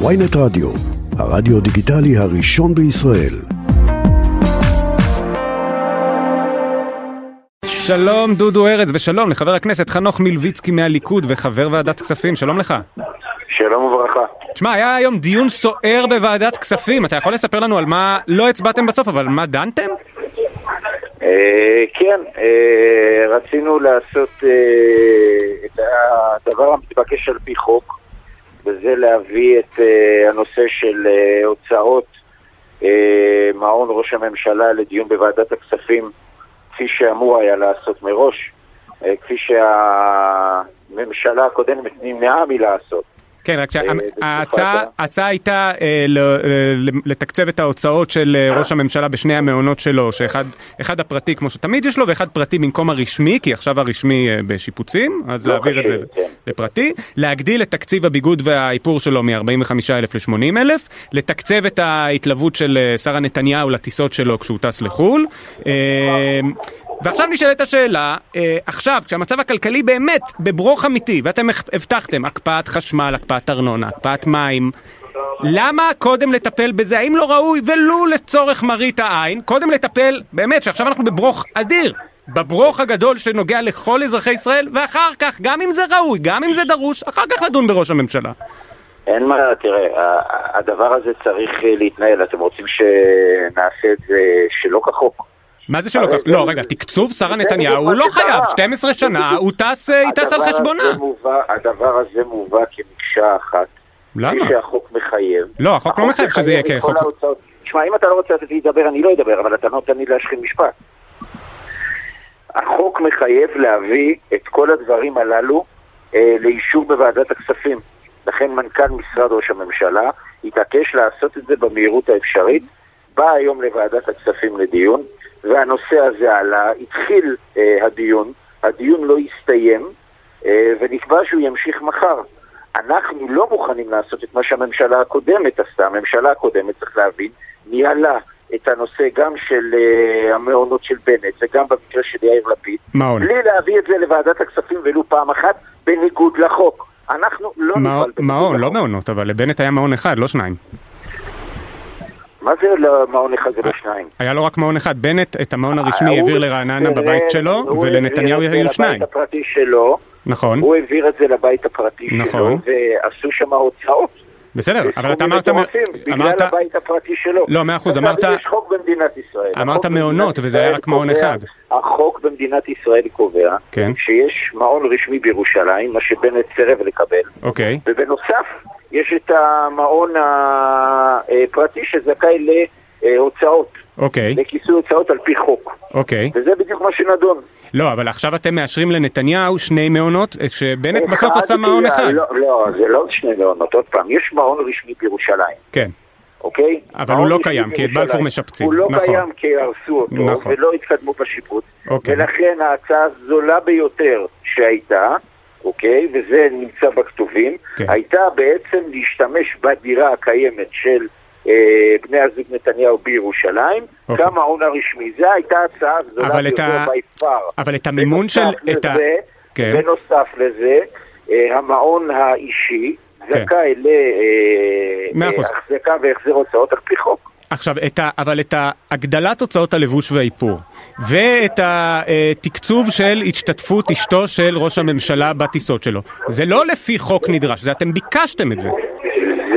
ויינט רדיו, הרדיו דיגיטלי הראשון בישראל. שלום דודו ארז ושלום לחבר הכנסת חנוך מלביצקי מהליכוד וחבר ועדת כספים, שלום לך. שלום וברכה. תשמע, היה היום דיון סוער בוועדת כספים, אתה יכול לספר לנו על מה לא הצבעתם בסוף, אבל מה דנתם? אה, כן, אה, רצינו לעשות אה, את הדבר המתבקש על פי חוק, וזה להביא את אה, הנושא של אה, הוצאות אה, מעון ראש הממשלה לדיון בוועדת הכספים, כפי שאמור היה לעשות מראש, כפי שהממשלה הקודמת נמנעה מלעשות. כן, רק אה, שההצעה הייתה אה, לתקצב את ההוצאות של אה, ראש הממשלה בשני המעונות שלו, שאחד אחד הפרטי כמו שתמיד יש לו, ואחד פרטי במקום הרשמי, כי עכשיו הרשמי בשיפוצים, אז לא להעביר את זה כן. לפרטי, להגדיל את תקציב הביגוד והאיפור שלו מ-45,000 ל-80,000, לתקצב את ההתלוות של שרה נתניהו לטיסות שלו כשהוא טס לחו"ל. ועכשיו נשאלת השאלה, אה, עכשיו כשהמצב הכלכלי באמת בברוך אמיתי ואתם הבטחתם הקפאת חשמל, הקפאת ארנונה, הקפאת מים, למה קודם לטפל בזה? האם לא ראוי ולו לצורך מראית העין, קודם לטפל באמת שעכשיו אנחנו בברוך אדיר, בברוך הגדול שנוגע לכל אזרחי ישראל ואחר כך, גם אם זה ראוי, גם אם זה דרוש, אחר כך לדון בראש הממשלה. אין מה, תראה, הדבר הזה צריך להתנהל. אתם רוצים שנעשה את זה שלא כחוק? מה זה שלא כך? לא, רגע, תקצוב שרה נתניהו הוא לא. חייב, 12 שנה. הוא טס אה, יטס על הדבר חשבונה. הדבר הזה מובא כמקשה אחת. למה? כפי שהחוק מחייב. לא, החוק לא מחייב שזה יהיה כחוק. תשמע, אם אתה לא רוצה לתת לי לדבר, אני לא אדבר, אבל אתה לא נותן לי להשחיל משפט. החוק מחייב להביא את כל הדברים הללו אה, לאישור בוועדת הכספים. לכן מנכ"ל משרד ראש הממשלה התעקש לעשות את זה במהירות האפשרית. בא היום לוועדת הכספים לדיון, והנושא הזה עלה, התחיל אה, הדיון, הדיון לא הסתיים, אה, ונקבע שהוא ימשיך מחר. אנחנו לא מוכנים לעשות את מה שהממשלה הקודמת עשתה. הממשלה הקודמת, צריך להבין, ניהלה את הנושא גם של uh, המעונות של בנט וגם במקרה של יאיר לפיד, מעון. בלי להביא את זה לוועדת הכספים ולו פעם אחת, בניגוד לחוק. אנחנו לא מעון- בניגוד מעון, לא. מעונות, אבל לבנט היה מעון אחד, לא שניים. מה זה לא מעון אחד ולא שניים? היה לו רק מעון אחד. בנט את המעון הרשמי העביר לרעננה בבית שלו, ולנתניהו היו שניים. לבית הפרטי שלו, נכון, הוא העביר את זה לבית הפרטי נכון. שלו, ועשו שם הוצאות. בסדר, אבל אתה אמרת... מטורפים, אמרת... בגלל הבית הפרטי שלו. לא, מאה אחוז, אמרת- יש חוק במדינת ישראל. אמרת מעונות, וזה היה רק מעון אחד. החוק במדינת ישראל קובע כן. שיש מעון רשמי בירושלים, מה שבנט סירב לקבל, אוקיי, ובנוסף יש את המעון הפרטי שזכאי להוצאות, אוקיי, לכיסוי הוצאות על פי חוק. אוקיי. וזה בדיוק מה שנדון. לא, אבל עכשיו אתם מאשרים לנתניהו שני מעונות, אה, שבנט בסוף עשה מעון אחד. לא, לא, זה לא שני מעונות, עוד פעם, יש מעון רשמי בירושלים. כן, אוקיי? אבל הוא לא קיים, כי את. בלפור משפצים. הוא לא נכון. קיים כי הרסו אותו, נכון. ולא התקדמו בשיפוץ. אוקיי. ולכן ההצעה הזולה ביותר שהייתה, אוקיי, וזה נמצא בכתובים, כן. הייתה בעצם להשתמש בדירה הקיימת של אה, בני הזוג נתניהו בירושלים, אוקיי. כמעון הרשמי. זו הייתה ההצעה אבל את ביותר far. אבל את המימון של... את ה... כן. בנוסף לזה, אה, המעון האישי כן. זכאי. להחזקה והחזר הוצאות על פי חוק. עכשיו, את ה, אבל את הגדלת הוצאות הלבוש והאיפור, ואת התקצוב של השתתפות אשתו של ראש הממשלה בטיסות שלו, זה לא לפי חוק נדרש, זה אתם ביקשתם את זה.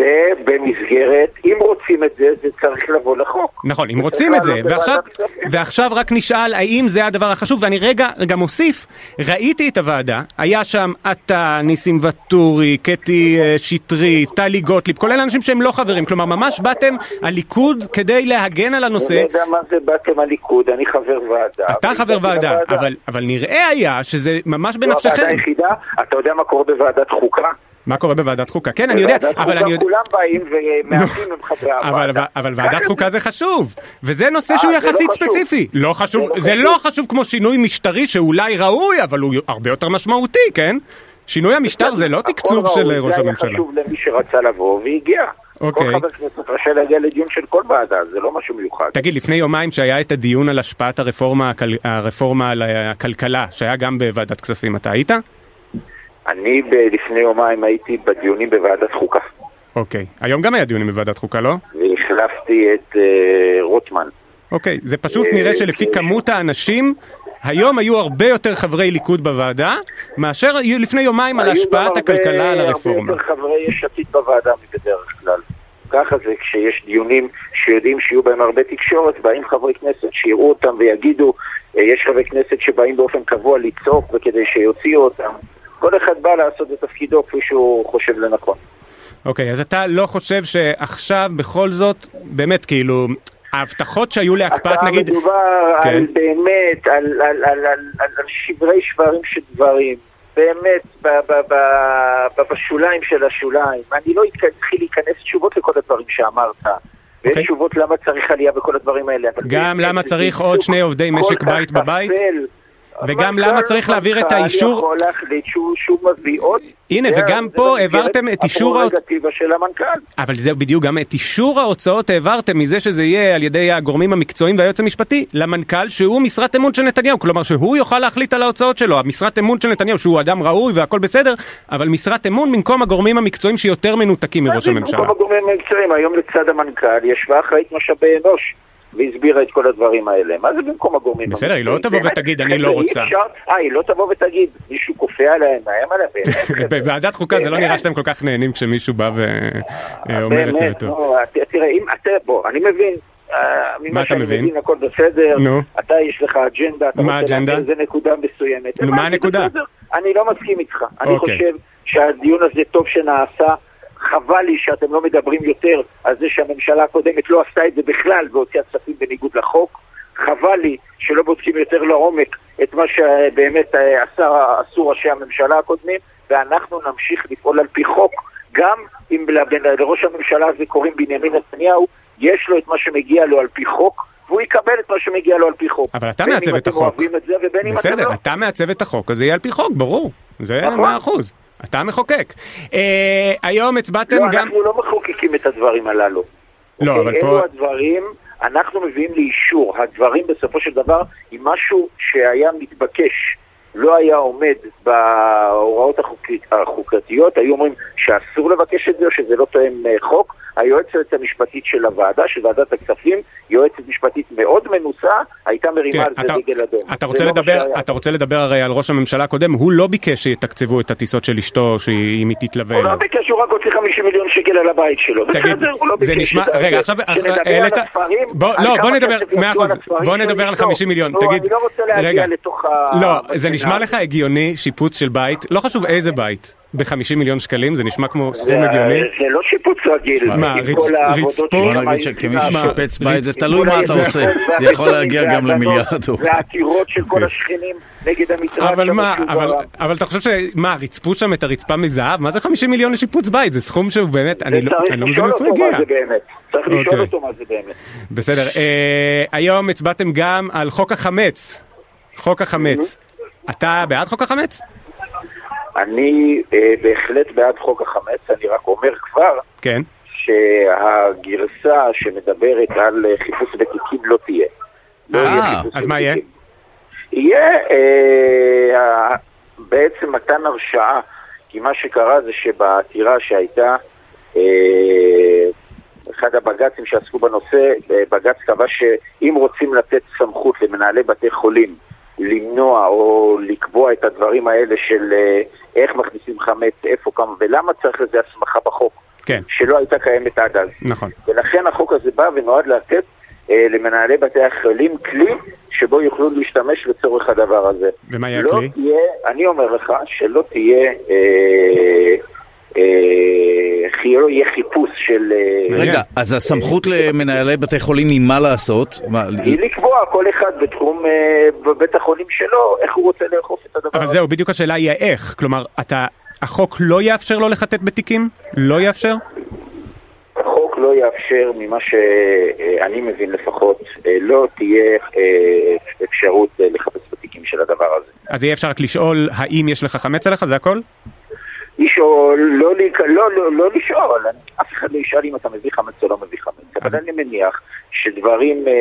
זה במסגרת, אם רוצים את זה, זה צריך לבוא לחוק. נכון, אם רוצים את זה, ועכשיו. ועכשיו רק נשאל האם זה הדבר החשוב, ואני רגע, רגע מוסיף, ראיתי את הוועדה, היה שם אתה, ניסים ואטורי, קטי אה, שטרית, טלי גוטליב, כולל אנשים שהם לא חברים, כלומר ממש באתם הליכוד כדי להגן על אני הנושא, לא יודע מה זה באתם הליכוד, אני חבר ועדה. אתה חבר ועדה. אבל, אבל נראה היה שזה ממש בנפשכם. היחידה, אתה יודע מה קורה בוועדת חוקה? מה קורה בוועדת חוקה? כן, אני יודע, בוועדת אבל חוקה אני יודע... כולם באים ומעטים הם חברי הוועדה. אבל ועדת חוקה זה חשוב, וזה נושא אה, שהוא לא יחסית חשוב. ספציפי. לא חשוב, זה לא זה חשוב. לא חשוב כמו שינוי משטרי שאולי ראוי, אבל הוא הרבה יותר משמעותי, כן? שינוי המשטר זה לא הכל תקצוב ראוי, של ראש זה היה הממשלה. חשוב למי שרצה לבוא והגיע. אוקיי. כל חבר כנסת רשאי להגיע לדיון של כל ועדה, זה לא משהו מיוחד. תגיד, לפני יומיים שהיה את הדיון על השפעת הרפורמה, הכל- הרפורמה על הכלכלה, שהיה גם בוועדת כספים, אתה היית? אני ב- לפני יומיים הייתי בדיונים בוועדת חוקה. אוקיי. היום גם היה דיונים בוועדת חוקה, לא? והחלפתי את אה, רוטמן. אוקיי. זה פשוט אה, נראה שלפי כן. כמות האנשים, היום היו הרבה יותר חברי ליכוד בוועדה, מאשר היו לפני יומיים על היו השפעת הכלכלה על הרפורמה. הרבה יותר חברי יש עתיד בוועדה מבדרך כלל. ככה זה כשיש דיונים שיודעים שיהיו בהם הרבה תקשורת, באים חברי כנסת שיראו אותם ויגידו, אה, יש חברי כנסת שבאים באופן קבוע לצעוק וכדי שיוציאו אותם. כל אחד בא לעשות את תפקידו כפי שהוא חושב לנכון. אוקיי, אז אתה לא חושב שעכשיו בכל זאת, באמת, כאילו, ההבטחות שהיו להקפאת, נגיד... מדובר כן. על באמת, על, על, על, על, על, על שברי שברים של דברים. באמת, ב, ב, ב, ב, בשוליים של השוליים. אני לא אתחיל להיכנס תשובות לכל הדברים שאמרת. ויש אוקיי. תשובות למה צריך עלייה בכל הדברים האלה. גם למה צריך עוד שני עובדי כל משק כך בית בבית? טפל. וגם מנכ"ל- למה צריך להעביר את האישור- מנכ"ל יכול להחליט שהוא שוב מביא עוד. הנה, וגם פה העברתם את אישור הפררוגטיבה של המנכ"ל. אבל זה בדיוק, גם את אישור ההוצאות העברתם מזה שזה יהיה על ידי הגורמים המקצועיים והיועץ המשפטי למנכ"ל שהוא משרת אמון של נתניהו, כלומר שהוא יוכל להחליט על ההוצאות שלו, המשרת אמון של נתניהו שהוא אדם ראוי והכל בסדר, אבל משרת אמון במקום הגורמים המקצועיים שיותר מנותקים מראש הממשלה. במקום הגורמים המקצועיים, היום לצד המנכ"ל ישבה אחראית משאבי אנוש והסבירה את כל הדברים האלה. מה זה במקום הגורמים בסדר, היא לא? תבוא ותגיד, אני לא רוצה. אה, היא לא תבוא ותגיד, מישהו כופה עליהם, מאיים עליהם. בוועדת חוקה זה לא. נראה שאתם כל כך נהנים כשמישהו בא ואומר את באמת, דעתו. נו, ת- תראה, בוא, אני מבין, אה, מה ממה אתה שאני מבין? הכל בסדר. אתה יש לך אג'נדה, אתה מה רוצה? להעביר איזה נקודה מסוימת. מה הנקודה? אני לא מסכים איתך, אני אוקיי. חושב שהדיון הזה טוב שנעשה, חבל לי שאתם לא מדברים יותר על זה שהממשלה הקודמת לא עשתה את זה בכלל והוציאה כספים בניגוד לחוק, חבל לי שלא בודקים יותר לעומק את מה שבאמת אה, עשה, עשו ראשי הממשלה הקודמים, ואנחנו נמשיך לפעול על פי חוק, גם אם לראש הממשלה הזה קוראים בנימין נתניהו, יש לו את מה שמגיע לו על פי חוק, והוא יקבל את מה שמגיע לו על פי חוק. אבל אתה בין מעצב אם את אתם החוק. אוהבים את זה ובין אם אתם בסדר, לא. אתה מעצב את החוק, אז זה יהיה על פי חוק, ברור. זה נכון. מאה אחוז. אתה המחוקק. אה, היום הצבעתם לא, גם... אנחנו לא מחוקקים את הדברים הללו. לא, אוקיי? אבל אלו פה- הדברים, אנחנו מביאים לאישור. הדברים בסופו של דבר, אם משהו שהיה מתבקש לא היה עומד בהוראות החוקית, החוקתיות, היו אומרים שאסור לבקש את זה או שזה לא תואם אה, חוק. היועצת המשפטית של הוועדה, של ועדת הכספים, יועצת משפטית מאוד מנוסה, הייתה מרימה תראה, על זה אתה- דגל אדום. אתה רוצה לא לדבר. אתה רוצה לדבר הרי על ראש הממשלה הקודם, הוא לא ביקש שיתקצבו את הטיסות של אשתו, שאם היא תתלווה הוא לא. ביקש, הוא רק הוציא 50 מיליון שקל על הבית שלו. תגיד, לא זה נשמע. רגע עכשיו, על העלית, לא, בוא נדבר, מאה אחוז, בוא נדבר על אשתו. 50 מיליון, נו, תגיד, אני לא רוצה להגיע לתוך ה... לא, זה נשמע. לך הגיוני שיפוץ של בית, לא חשוב איזה בית, ב-50 מיליון שקלים, זה נשמע כמו סכום הגיוני. זה לא שיפוץ רגיל. מה, רצפו? בוא נגיד שכמי ששיפץ בית זה תלוי מה אתה עושה, זה יכול להגיע גם למיליארד. והעתירות של כל אוקיי. השכנים נגד המטרד. אבל מה, אבל, אתה חושב ש... מה, ריצפו שם את הרצפה מזהב? מה זה 50 מיליון לשיפוץ בית? זה סכום שהוא באמת, אני לא לא מבין אותו הגיע. מה זה באמת. צריך לשאול אוקיי. אותו מה זה באמת. בסדר, אה, היום הצבעתם גם על חוק החמץ. חוק החמץ. אתה בעד חוק החמץ? אני אה, בהחלט בעד חוק החמץ, אני רק אומר כבר כן. שהגרסה שמדברת על אה, חיפוש בתיקים לא תהיה. לא אה, יהיה חיפוש אז מה יהיה? יהיה אה, בעצם מתן הרשאה, כי מה שקרה זה שבעתירה שהייתה, אה, אחד הבג"צים שעסקו בנושא, אה, בג"ץ קבע שאם רוצים לתת סמכות למנהלי בתי חולים למנוע או לקבוע את הדברים האלה של אה, איך מכניסים חמץ, איפה, כמה ולמה צריך לזה הסמכה בחוק, כן, שלא הייתה קיימת עד אז. נכון. ולכן החוק הזה בא ונועד לתת אה, למנהלי בתי החולים כלי שבו יוכלו להשתמש לצורך הדבר הזה. ומה יהיה לא הכלי? תהיה, אני אומר לך שלא תהיה, אה, אה, חי- לא יהיה חיפוש של... אה. רגע, אז הסמכות למנהלי בתי חולים היא מה לעשות? היא לקבוע כל אחד בתחום, אה, בבית החולים שלו, איך הוא רוצה לאכוף את הדבר אבל הזה. זהו, בדיוק השאלה היא האיך. כלומר, אתה... החוק לא יאפשר לו לחטט בתיקים? לא יאפשר? החוק לא יאפשר, ממה שאני מבין לפחות, אה, לא תהיה אה, אפשרות אה, לחפש בתיקים של הדבר הזה. אז יהיה אפשר רק לשאול האם יש לך חמץ עליך? זה הכל? לשאול, לא. לא, לא, לא לשאול, אף אחד לא ישאל אם אתה מביא חמץ או לא מביא חמץ, אבל אני מניח שדברים אה,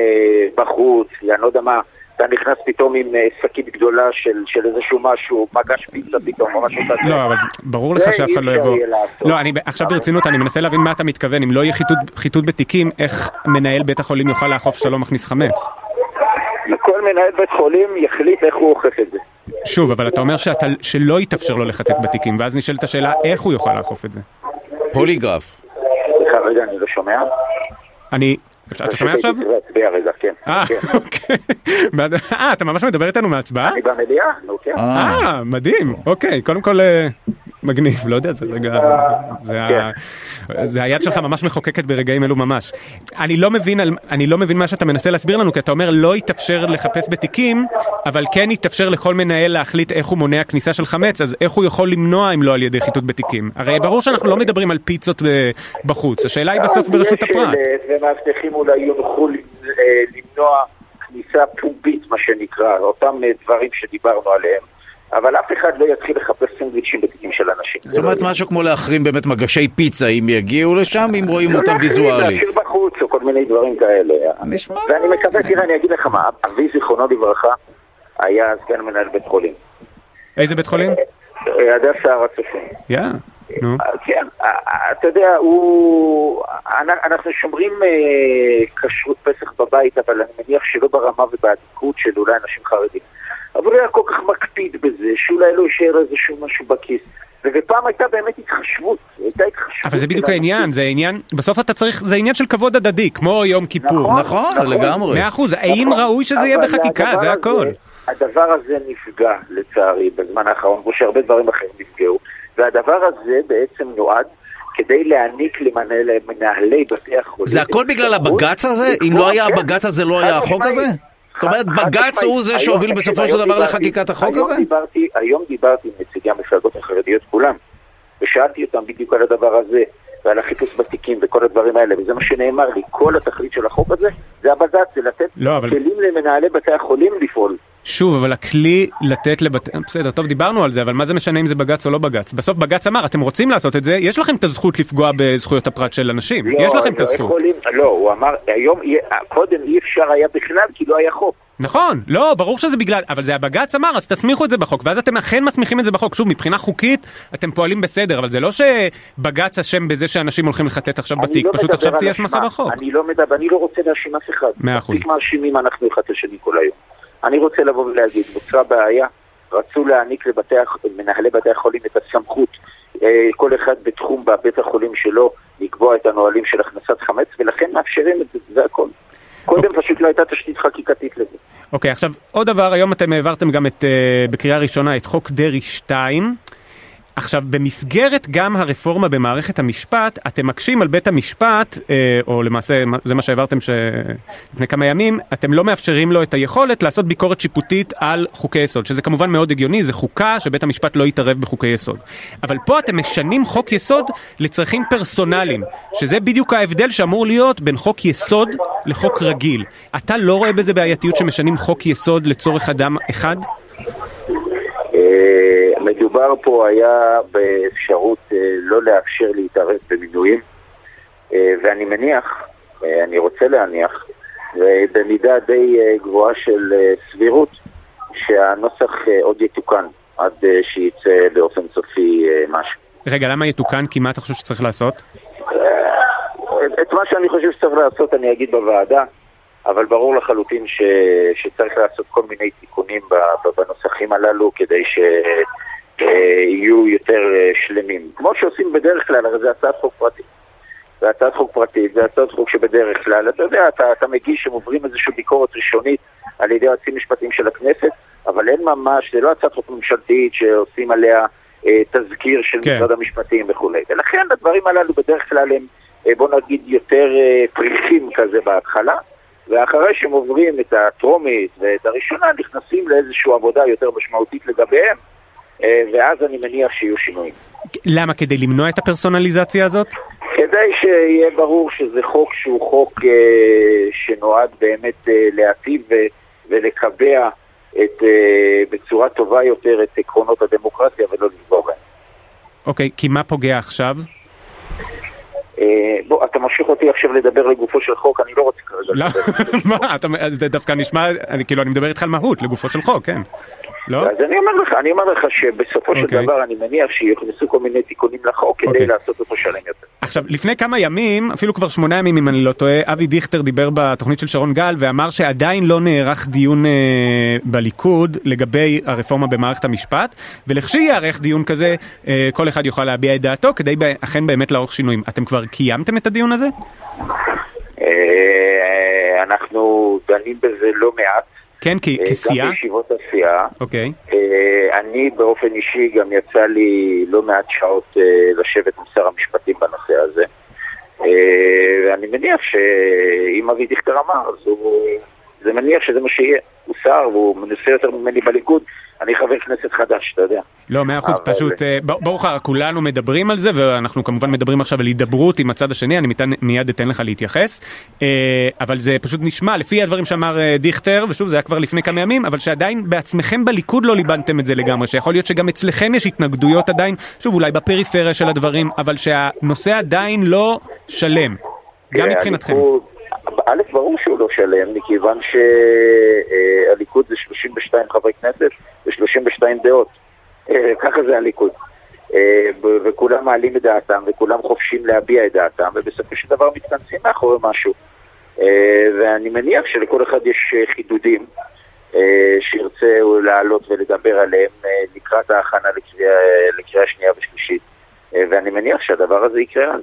בחוץ, אני לא יודע מה, אתה נכנס פתאום עם אה, שקית גדולה של, של איזשהו משהו, מגש פיצה פתאום, או משהו כזה. לא, אבל ברור לך שאף אחד לא יבוא. לא, אני עכשיו ברצינות, אני מנסה להבין מה אתה מתכוון. אם לא יהיה חיטוט- חיטוט בתיקים, איך מנהל בית החולים יוכל לאכוף שאתה לא מכניס חמץ? כל מנהל בית חולים יחליט איך הוא אוכף את זה. שוב, אבל אתה אומר שאתה- שלא יתאפשר לו לחטט בתיקים, ואז נשאלת השאלה איך הוא יוכל לאכוף את זה. פוליגרף. סליחה, רגע, אני לא שומע. אני... אתה שומע עכשיו? להצביע רגע, כן. אה, כן. אוקיי. אה, אתה ממש מדבר איתנו מההצבעה? אני במליאה, נו כן. אה, אה, מדהים, אוקיי, קודם כל אה, מגניב, לא יודע, זה רגע, זה, ה... זה היד שלך ממש מחוקקת ברגעים אלו ממש. אני לא מבין. אני לא מבין מה שאתה מנסה להסביר לנו, כי אתה אומר לא יתאפשר לחפש בתיקים, אבל כן יתאפשר לכל מנהל להחליט איך הוא מונע כניסה של חמץ, אז איך הוא יכול למנוע אם לא על ידי חיטוט בתיקים? הרי ברור שאנחנו לא מדברים על פיצות ב- בחוץ, השאלה היא בסוף ברשות יש הפרט. ומאבטחים אולי יונחו למ- אה, למנוע כניסה פומבית, מה שנקרא, אותם אה, דברים שדיברנו עליהם. אבל אף אחד לא יתחיל לחפש סנדוויצ'ים בתיקים של אנשים. זאת אומרת משהו כמו להחרים באמת מגשי פיצה אם יגיעו לשם, אם רואים לא אותם להחרים, ויזואלית. להשאיר בחוץ או כל מיני דברים כאלה. נשמע- ואני מקווה, תראה, אני אגיד לך מה, אבי זיכרונו לברכה היה סגן מנהל בית חולים. איזה בית חולים? אה, הדסה הר הצופים. יא, נו. כן, אה, אה, אתה יודע, הוא... אנ- אנחנו שומרים אה, כשרות פסח בבית, אבל אני מניח שלא ברמה ובעדיקות של אולי אנשים חרדים. אבל הוא היה כל כך מקפיד בזה, שאולי לא יישאר איזשהו משהו בכיס. ופעם הייתה באמת התחשבות, הייתה התחשבות. אבל זה בדיוק העניין. זה עניין, בסוף אתה צריך, זה עניין של כבוד הדדי, כמו יום כיפור. נכון, נכון. לגמרי. מאה אחוז, האם נכון. ראוי שזה יהיה בחקיקה, זה הכל. הדבר הזה נפגע, לצערי, בזמן האחרון, כמו שהרבה דברים אחרים נפגעו, והדבר הזה בעצם נועד כדי להעניק למנהל- למנהלי בתי החולים... זה הכל בגלל הבג"ץ הזה? אם לא היה כן. הבג"ץ הזה, לא היה החוק. הזה? זאת אומרת, בג"ץ. הוא זה שהוביל בסופו של דבר לחקיקת החוק היום הזה? דיברתי, היום דיברתי עם נציגי המפלגות החרדיות כולם, ושאלתי אותם בדיוק על הדבר הזה, ועל החיפוש בתיקים וכל הדברים האלה, וזה מה שנאמר לי, כל התכלית של החוק הזה, זה הבג"ץ, זה לתת לא, אבל- כלים למנהלי בתי החולים לפעול. שוב, אבל הכלי לתת לבתי... בסדר, טוב, דיברנו על זה, אבל מה זה משנה אם זה בג"ץ או לא בג"ץ? בסוף בג"ץ אמר, אתם רוצים לעשות את זה, יש לכם את הזכות לפגוע בזכויות הפרט של אנשים. לא, יש לכם את לא הזכות. יכולים, לא, הוא אמר, היום, יהיה- קודם אי אפשר היה בכלל, כי לא היה חוק. נכון, לא, ברור שזה בגלל, אבל זה הבג"ץ אמר, אז תסמיכו את זה בחוק, ואז אתם אכן מסמיכים את זה בחוק. שוב, מבחינה חוקית, אתם פועלים בסדר, אבל זה לא שבג"ץ אשם בזה שאנשים הולכים לחטט עכשיו אני בתיק, לא פשוט עכשיו תהיה. הסמכה בחוק. אני לא מדבר, אני לא רוצה להאשים אף אחד. מאה אחוז. מספיק מאשימים אנחנו אחד את השני כל היום. אני רוצה לבוא ולהגיד, נוצרה בעיה, רצו להעניק לבתי, הח- מנהלי בתי החולים את הסמכות, אה, כל אחד בתחום בבית החולים שלו, לקבוע את הנהלים של הכנסת חמץ, ולכן מאפשרים את זה, זה הכל. קודם פשוט לא הייתה תשתית חקיקתית לזה. אוקיי, עכשיו עוד דבר, היום אתם העברתם גם את, uh, בקריאה ראשונה את חוק דרעי 2. עכשיו, במסגרת גם הרפורמה במערכת המשפט, אתם מקשים על בית המשפט, אה, או למעשה זה מה שהעברתם ש... לפני כמה ימים, אתם לא מאפשרים לו את היכולת לעשות ביקורת שיפוטית על חוקי יסוד, שזה כמובן מאוד הגיוני, זה חוקה שבית המשפט לא יתערב בחוקי יסוד. אבל פה אתם משנים חוק יסוד לצרכים פרסונליים, שזה בדיוק ההבדל שאמור להיות בין חוק יסוד לחוק רגיל. אתה לא רואה בזה בעייתיות שמשנים חוק יסוד לצורך אדם אחד? מדובר פה היה באפשרות אה, לא לאפשר להתערב במינויים, אה, ואני מניח, אה, אני רוצה להניח, ובמידה די גבוהה של סבירות, שהנוסח עוד יתוקן עד שיצא באופן סופי משהו. רגע, למה יתוקן? כי מה אתה חושב שצריך לעשות? את מה שאני חושב שצריך לעשות אני אגיד בוועדה, אבל ברור לחלוטין ש... שצריך לעשות כל מיני תיקונים בנוסחים הללו כדי שיהיו יותר אה, שלמים. כמו שעושים בדרך כלל, הרי זה הצעת חוק פרטית. זה הצעת חוק פרטית, זה הצעת חוק שבדרך כלל, אתה יודע, אתה, אתה מגיש, הם עוברים איזושהי ביקורת ראשונית על ידי יועצים משפטיים של הכנסת, אבל אין ממש, זה לא הצעת חוק ממשלתית שעושים עליה אה, תזכיר של כן. משרד המשפטים וכולי. ולכן הדברים הללו בדרך כלל הם, אה, בוא נגיד, יותר אה, פריחים כזה בהתחלה, ואחרי שהם עוברים את הטרומית ואת הראשונה, נכנסים לאיזושהי עבודה יותר משמעותית לגביהם, אה, ואז אני מניח שיהיו שינויים. למה? כדי למנוע את הפרסונליזציה הזאת? כדי שיהיה ברור שזה חוק שהוא חוק אה, שנועד באמת אה, להטיב ו- ולקבע את, אה, בצורה טובה יותר את עקרונות הדמוקרטיה ולא לפגוע בהם. אוקיי, כי מה פוגע עכשיו? אה, אה, בוא, אתה ממשיך אותי עכשיו לדבר לגופו של חוק, אני לא רוצה כרגע לא, לדבר. מה, אתה- אז זה דווקא נשמע, אני כאילו, אני מדבר איתך על מהות, לגופו של חוק, כן. לא? אז אני אומר לך, אני אומר לך שבסופו של אוקיי. דבר אני מניח שיוכנסו כל מיני תיקונים לחוק כדי אוקיי. לעשות אותו שלם יותר. עכשיו, לפני כמה ימים, אפילו כבר שמונה ימים אם אני לא טועה, אבי דיכטר דיבר בתוכנית של שרון גל ואמר שעדיין לא נערך דיון אה, בליכוד לגבי הרפורמה במערכת המשפט, ולכשייערך דיון כזה, אה, כל אחד יוכל להביע את דעתו כדי ב- אכן באמת לערוך שינויים. אתם כבר קיימתם את הדיון הזה? אה, אנחנו דנים בזה לא מעט, כן, כי- אה, כסיעה? גם בישיבות הסיעה. אוקיי. אה, אני באופן אישי גם יצא לי לא מעט שעות אה, לשבת עם שר המשפטים בנושא הזה. אה, ואני מניח שאם אבי דיכטר אמר, אז הוא... זה מניח שזה מה שיהיה. הוא שר והוא מנסה יותר ממני בליכוד. אני חבר כנסת חדש, אתה יודע. לא, מאה אחוז, פשוט, אה, ב- ברוך לך, כולנו מדברים על זה, ואנחנו כמובן מדברים עכשיו על הידברות עם הצד השני, אני מיתן- מיד אתן לך להתייחס, אה, אבל זה פשוט נשמע, לפי הדברים שאמר אה, דיכטר, ושוב, זה היה כבר לפני כמה ימים, אבל שעדיין בעצמכם בליכוד לא ליבנתם את זה לגמרי, שיכול להיות שגם אצלכם יש התנגדויות עדיין, שוב, אולי בפריפריה של הדברים, אבל שהנושא עדיין לא שלם, גם אה, מבחינתכם. הליכוד- א', ברור שהוא לא שלם, מכיוון שהליכוד זה 32 חברי כנסת ו-32 דעות. אה, ככה זה הליכוד. אה, וכולם מעלים את דעתם, וכולם חופשים להביע את דעתם, ובסופו של דבר מתכנסים מאחורי משהו. אה, ואני מניח שלכל אחד יש חידודים שירצה לעלות ולדבר עליהם לקראת ההכנה לקריאה, לקריאה שנייה ושלישית. ואני מניח שהדבר הזה יקרה אז.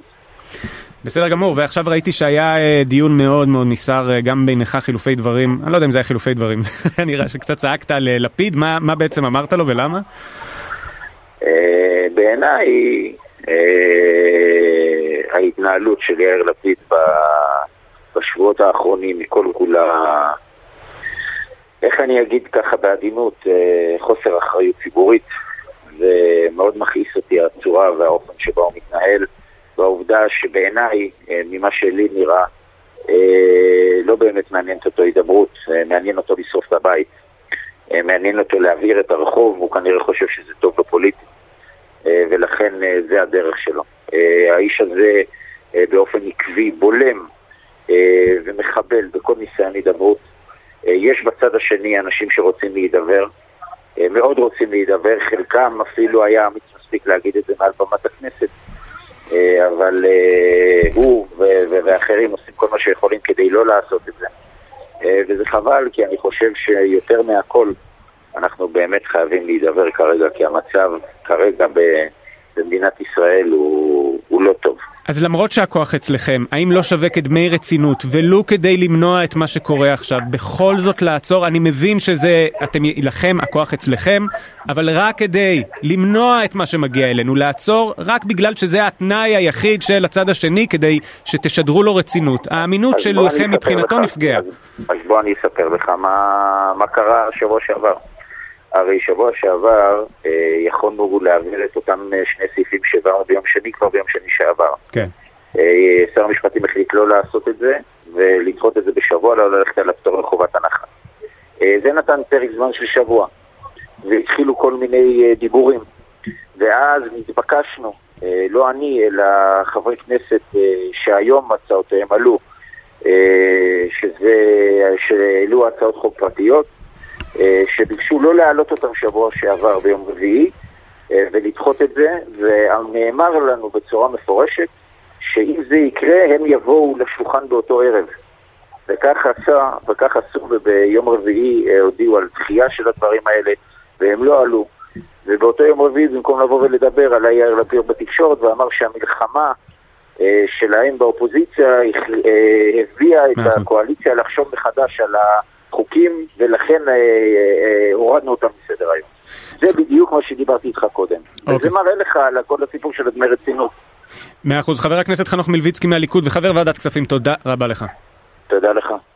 בסדר גמור, ועכשיו ראיתי שהיה אה, דיון מאוד מאוד נסער, אה, גם בינך חילופי דברים, אני לא יודע אם זה היה חילופי דברים, נראה שקצת צעקת על אה, לפיד, מה, מה בעצם אמרת לו ולמה? בעיניי ההתנהלות של יאיר לפיד בשבועות האחרונים היא כל כולה, איך אני אגיד ככה בעדינות, חוסר אחריות ציבורית שבעיניי, אה, ממה שלי נראה, אה, לא באמת מעניינת אותו הידברות, אה, מעניין אותו לשרוף את הבית. מעניין אותו להבעיר את הרחוב, הוא כנראה חושב שזה טוב לו פוליטית. ולכן זה הדרך שלו. האיש הזה באופן עקבי בולם ומחבל בכל ניסיון הידברות. יש בצד השני אנשים שרוצים להידבר, מאוד רוצים להידבר, חלקם אפילו היה אמיץ מספיק להגיד את זה מעל במת הכנסת, אבל אה, הוא ואחרים עושים כל מה שיכולים כדי לא לעשות את זה. אה, וזה חבל, כי אני חושב שיותר מהכל אנחנו באמת חייבים להידבר כרגע, כי המצב כרגע במדינת ישראל הוא, הוא לא טוב. אז למרות שהכוח אצלכם, האם לא שווה כדמי רצינות, ולו כדי למנוע את מה שקורה עכשיו, בכל זאת לעצור? אני מבין שזה, אתם, לכם, הכוח אצלכם, אבל רק כדי למנוע את מה שמגיע אלינו, לעצור רק בגלל שזה התנאי היחיד של הצד השני, כדי שתשדרו לו רצינות. האמינות שלכם מבחינתו לך, נפגעה. אז, אז בוא אני אספר לך מה, מה קרה שבוע שעבר. הרי שבוע שעבר אה, יכולנו להעביר את אותם אה, שני סעיפים שהעברנו ביום שני, כבר ביום שני שעבר. כן. אה, שר המשפטים החליט לא לעשות את זה, ולדחות את זה בשבוע, לא ללכת על הפטור מחובת הנחה. אה, זה נתן פרק זמן של שבוע, והתחילו כל מיני אה, דיבורים. ואז נתבקשנו, אה, לא אני, אלא חברי כנסת אה, שהיום הצעותיהם עלו, אה, שזה, שהעלו הצעות חוק פרטיות, שביקשו לא להעלות אותם שבוע שעבר ביום רביעי, אה, ולדחות את זה, ונאמר לנו בצורה מפורשת שאם זה יקרה, הם יבואו לשולחן באותו ערב. וכך עשה, וכך עשו, וביום רביעי אה, הודיעו על דחייה של הדברים האלה, והם לא עלו. ובאותו יום רביעי, במקום לבוא ולדבר, עלה יאיר לפיד בתקשורת ואמר שהמלחמה אה, שלהם באופוזיציה אה, הביאה את. הקואליציה לחשוב מחדש על החוקים, ולכן אה, אה, הורדנו אותם מסדר היום. זה בדיוק מה שדיברתי איתך קודם. אוקיי. וזה מראה לך על כל הסיפור של דמי רצינות. מאה אחוז. חבר הכנסת חנוך מלביצקי מהליכוד וחבר ועדת כספים, תודה רבה לך. תודה לך.